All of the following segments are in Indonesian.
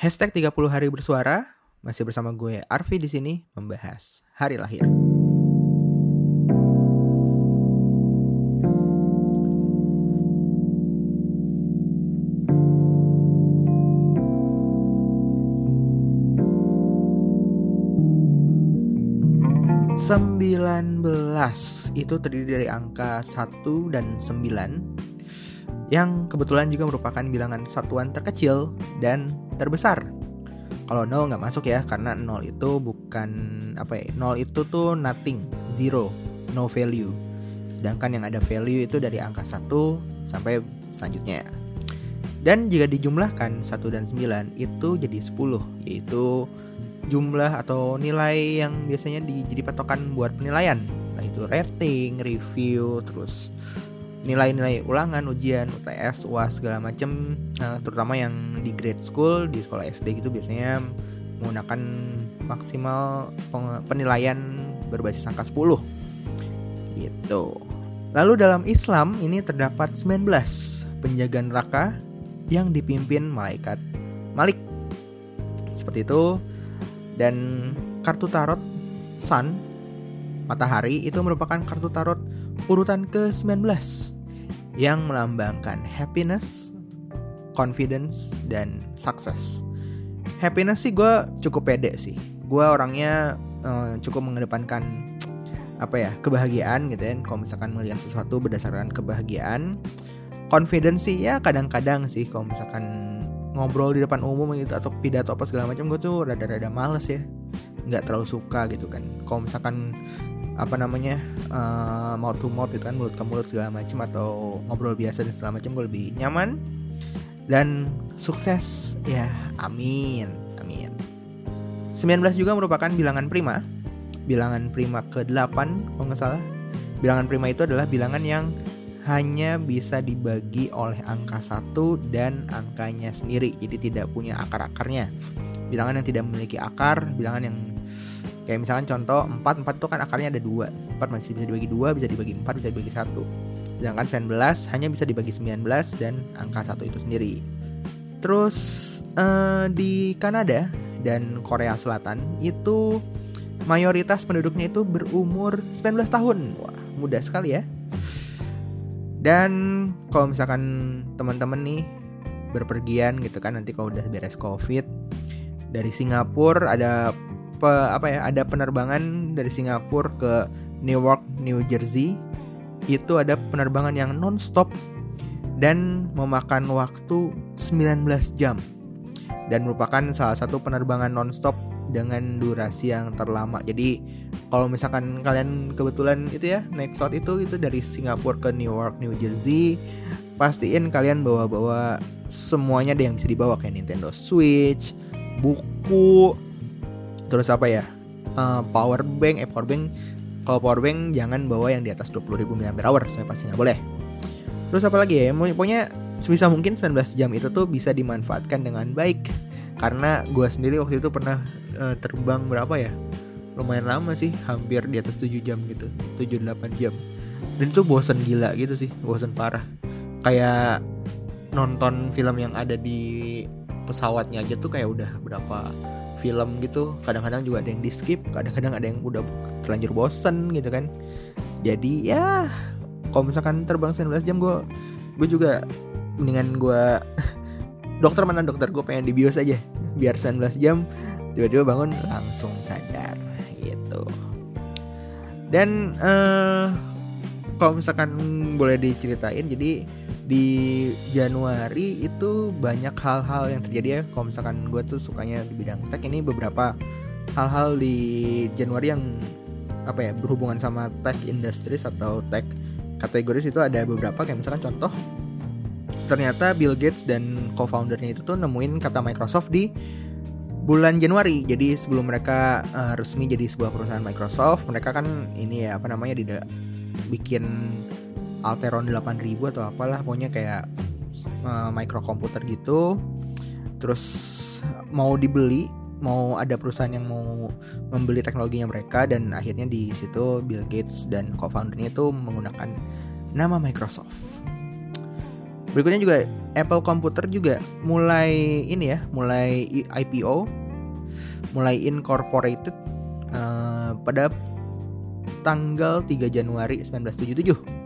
Hashtag 30 hari bersuara. Masih bersama gue Arfi di sini membahas hari lahir. Sembilan belas. Itu terdiri dari angka 1 dan 9 yang kebetulan juga merupakan bilangan satuan terkecil dan terbesar. Kalau 0 nggak masuk ya karena 0 itu bukan apa ya 0 itu tuh nothing, zero, no value. Sedangkan yang ada value itu dari angka 1 sampai selanjutnya. Dan jika dijumlahkan 1 dan 9 itu jadi 10 yaitu jumlah atau nilai yang biasanya di, jadi patokan buat penilaian. Nah itu rating, review, terus nilai-nilai ulangan, ujian, UTS, UAS segala macem nah, terutama yang di grade school di sekolah SD gitu biasanya menggunakan maksimal penilaian berbasis angka 10 gitu. Lalu dalam Islam ini terdapat 19 penjaga neraka yang dipimpin malaikat Malik. Seperti itu dan kartu tarot Sun matahari itu merupakan kartu tarot urutan ke-19 yang melambangkan happiness, confidence, dan success. Happiness sih gue cukup pede sih. Gue orangnya uh, cukup mengedepankan apa ya kebahagiaan gitu ya. Kalau misalkan melihat sesuatu berdasarkan kebahagiaan, confidence sih ya kadang-kadang sih kalau misalkan ngobrol di depan umum gitu atau pidato apa segala macam gue tuh rada-rada males ya nggak terlalu suka gitu kan kalau misalkan apa namanya uh, mouth to mouth itu kan mulut ke mulut segala macam atau ngobrol biasa dan segala macam gue lebih nyaman dan sukses. Ya amin amin. 19 juga merupakan bilangan prima. Bilangan prima ke-8 kalau nggak salah. Bilangan prima itu adalah bilangan yang hanya bisa dibagi oleh angka satu dan angkanya sendiri. Jadi tidak punya akar-akarnya. Bilangan yang tidak memiliki akar bilangan yang kayak misalkan contoh 4 4 itu kan akarnya ada dua. 4 masih bisa dibagi dua bisa dibagi 4 bisa dibagi satu. Sedangkan 19 hanya bisa dibagi 19 dan angka satu itu sendiri. Terus uh, di Kanada dan Korea Selatan itu mayoritas penduduknya itu berumur 19 tahun. Wah mudah sekali ya. Dan kalau misalkan teman-teman nih berpergian gitu kan nanti kalau udah beres covid dari Singapura ada pe, apa ya ada penerbangan dari Singapura ke Newark New Jersey. Itu ada penerbangan yang non-stop dan memakan waktu 19 jam. Dan merupakan salah satu penerbangan non-stop dengan durasi yang terlama. Jadi kalau misalkan kalian kebetulan itu ya naik pesawat itu itu dari Singapura ke Newark, New Jersey, pastiin kalian bawa-bawa semuanya ada yang bisa dibawa. Kayak Nintendo Switch, buku, terus apa ya? Uh, power bank, eh power bank kalau power bank jangan bawa yang di atas 20.000 mAh, saya pasti nggak boleh. Terus apa lagi ya? Pokoknya sebisa mungkin 19 jam itu tuh bisa dimanfaatkan dengan baik. Karena gue sendiri waktu itu pernah uh, terbang berapa ya? Lumayan lama sih, hampir di atas 7 jam gitu. 7-8 jam. Dan itu bosen gila gitu sih, bosen parah. Kayak nonton film yang ada di pesawatnya aja tuh kayak udah berapa film gitu kadang-kadang juga ada yang di skip kadang-kadang ada yang udah terlanjur bosen gitu kan. Jadi ya kalau misalkan terbang 19 jam gue gue juga mendingan gue dokter mana dokter gue pengen di bios aja. Biar 19 jam tiba-tiba bangun langsung sadar gitu. Dan uh, kalau misalkan boleh diceritain jadi di Januari itu banyak hal-hal yang terjadi ya kalau misalkan gue tuh sukanya di bidang tech ini beberapa hal-hal di Januari yang apa ya berhubungan sama tech industries atau tech kategoris itu ada beberapa kayak misalkan contoh ternyata Bill Gates dan co-foundernya itu tuh nemuin kata Microsoft di bulan Januari. Jadi sebelum mereka uh, resmi jadi sebuah perusahaan Microsoft, mereka kan ini ya apa namanya tidak bikin Alteron 8000 atau apalah pokoknya kayak uh, microkomputer gitu terus mau dibeli mau ada perusahaan yang mau membeli teknologinya mereka dan akhirnya di situ Bill Gates dan co-foundernya itu menggunakan nama Microsoft. Berikutnya juga Apple Computer juga mulai ini ya, mulai IPO, mulai incorporated uh, pada tanggal 3 Januari 1977.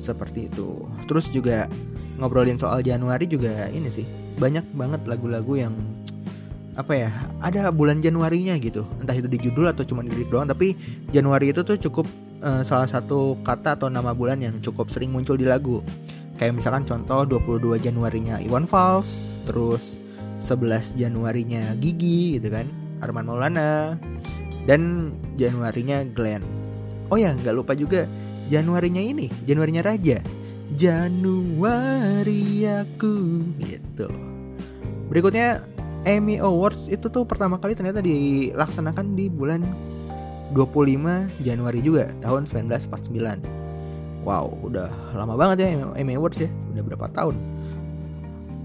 Seperti itu. Terus juga ngobrolin soal Januari juga ini sih. Banyak banget lagu-lagu yang apa ya ada bulan Januarinya gitu entah itu di judul atau cuma di lirik doang tapi Januari itu tuh cukup uh, salah satu kata atau nama bulan yang cukup sering muncul di lagu kayak misalkan contoh 22 Januarinya Iwan Fals terus 11 Januarinya Gigi gitu kan Arman Maulana dan Januarinya Glenn oh ya nggak lupa juga Januarinya ini Januarinya Raja Januari aku gitu berikutnya Emmy Awards itu tuh pertama kali ternyata dilaksanakan di bulan 25 Januari juga tahun 1949. Wow, udah lama banget ya Emmy Awards ya, udah berapa tahun.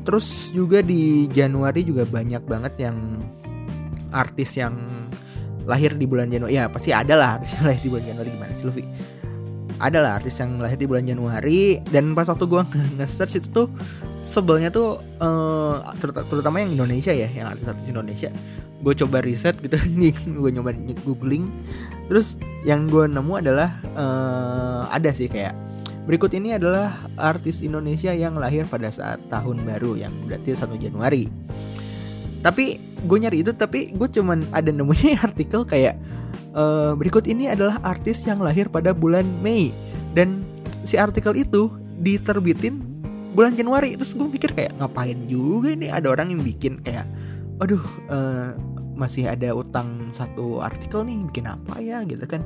Terus juga di Januari juga banyak banget yang artis yang lahir di bulan Januari. Ya pasti ada lah artis yang lahir di bulan Januari gimana sih Luffy? Ada lah artis yang lahir di bulan Januari dan pas waktu gue nge-search itu tuh sebelnya tuh uh, terutama yang Indonesia ya yang artis-artis Indonesia. Gue coba riset gitu gue nyoba googling. Terus yang gue nemu adalah uh, ada sih kayak berikut ini adalah artis Indonesia yang lahir pada saat tahun baru yang berarti 1 Januari. Tapi gue nyari itu tapi gue cuman ada nemunya artikel kayak uh, berikut ini adalah artis yang lahir pada bulan Mei. Dan si artikel itu diterbitin bulan Januari. Terus gue pikir kayak ngapain juga ini? Ada orang yang bikin kayak aduh uh, masih ada utang satu artikel nih bikin apa ya? Gitu kan.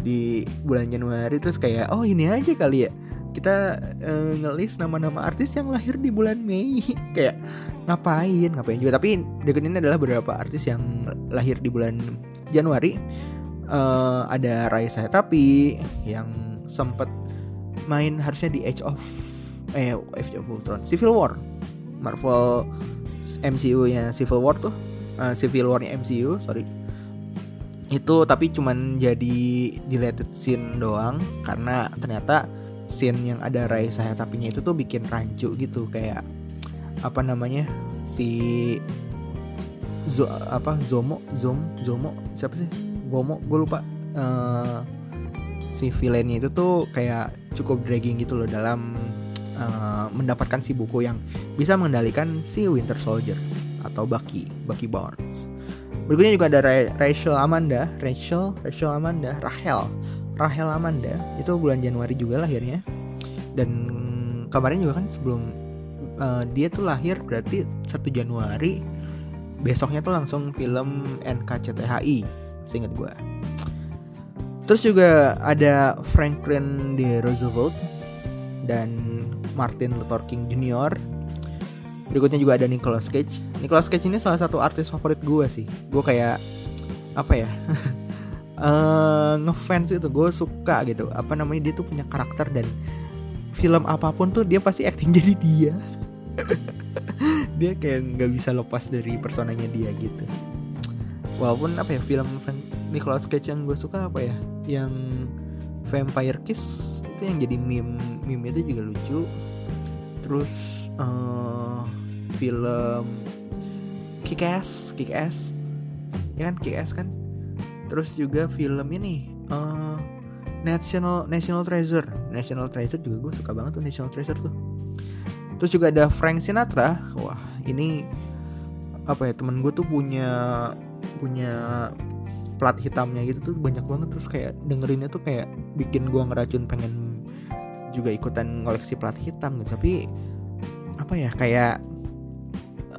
Di bulan Januari terus kayak oh ini aja kali ya. Kita uh, ngelis nama-nama artis yang lahir di bulan Mei. Kayak ngapain? Ngapain juga. Tapi berikut ini adalah beberapa artis yang lahir di bulan Januari uh, ada Raisa tapi yang sempet main harusnya di Age of eh Age of Ultron Civil War. Marvel MCU nya Civil War tuh uh, Civil War nya MCU sorry. Itu tapi cuman jadi deleted scene doang karena ternyata scene yang ada Rai Sayatapinya itu tuh bikin rancu gitu kayak apa namanya si Zo, apa Zomo Zom Zomo siapa sih Gomo gue lupa uh, si villainnya itu tuh kayak cukup dragging gitu loh dalam uh, mendapatkan si buku yang bisa mengendalikan si Winter Soldier atau Bucky, Bucky Barnes. Berikutnya juga ada Rachel Amanda, Rachel, Rachel Amanda, Rahel, Rahel Amanda itu bulan Januari juga lahirnya. Dan kemarin juga kan sebelum uh, dia tuh lahir berarti 1 Januari besoknya tuh langsung film NKCTHI seingat gue terus juga ada Franklin D. Roosevelt dan Martin Luther King Jr. Berikutnya juga ada Nicolas Cage. Nicolas Cage ini salah satu artis favorit gue sih. Gue kayak apa ya? uh, ngefans itu gue suka gitu. Apa namanya dia tuh punya karakter dan film apa pun tuh dia pasti acting jadi dia. Dia kayak nggak bisa lepas dari personanya dia gitu. Walaupun apa ya film Nicolas Cage yang gue suka apa ya? Yang Vampire Kiss itu yang jadi meme meme itu juga lucu. Terus uh, film Kick-Ass Kick-Ass ya kan Kick-Ass kan? Terus juga film ini uh, National National Treasure. National Treasure juga gue suka banget tuh National Treasure tuh. Terus juga ada Frank Sinatra. Wah ini apa ya temen gue tuh punya punya plat hitamnya gitu tuh banyak banget. Terus kayak dengerinnya tuh kayak bikin gua ngeracun pengen juga ikutan ngoleksi plat hitam gitu. Tapi apa ya kayak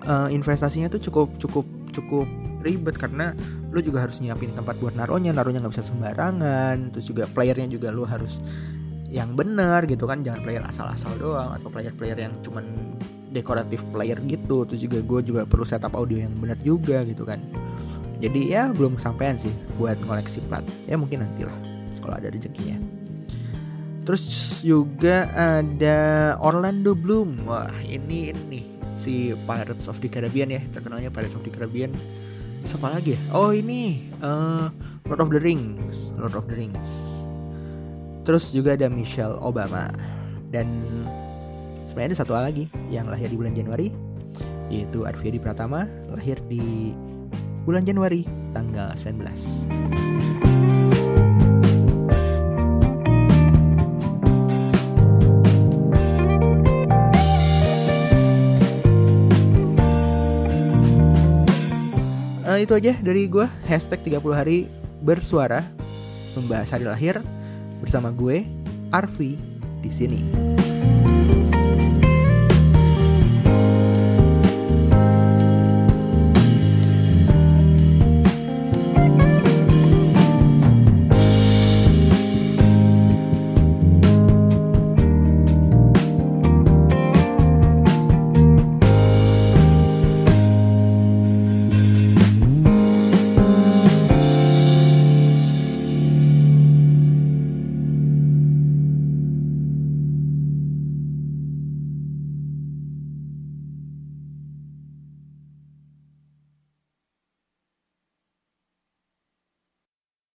uh, investasinya tuh cukup cukup cukup ribet karena lu juga harus nyiapin tempat buat naruhnya naruhnya nggak bisa sembarangan. Terus juga playernya juga lu harus yang benar gitu kan. Jangan player asal-asal doang atau player-player yang cuman dekoratif player gitu. Terus juga gue juga perlu setup audio yang benar juga gitu kan. Jadi ya belum kesampaian sih buat ngoleksi plat. Ya mungkin nantilah kalau ada rezekinya. Terus juga ada Orlando Bloom. Wah ini ini. Si Pirates of the Caribbean ya terkenalnya Pirates of the Caribbean. Siapa lagi ya? Oh ini uh, Lord of the Rings Lord of the Rings. Terus juga ada Michelle Obama. Dan sebenarnya ada satu lagi yang lahir di bulan Januari yaitu Arfiadi Pratama lahir di bulan Januari tanggal 19. Uh, itu aja dari gue hashtag 30 hari bersuara membahas hari lahir bersama gue Arfi di sini.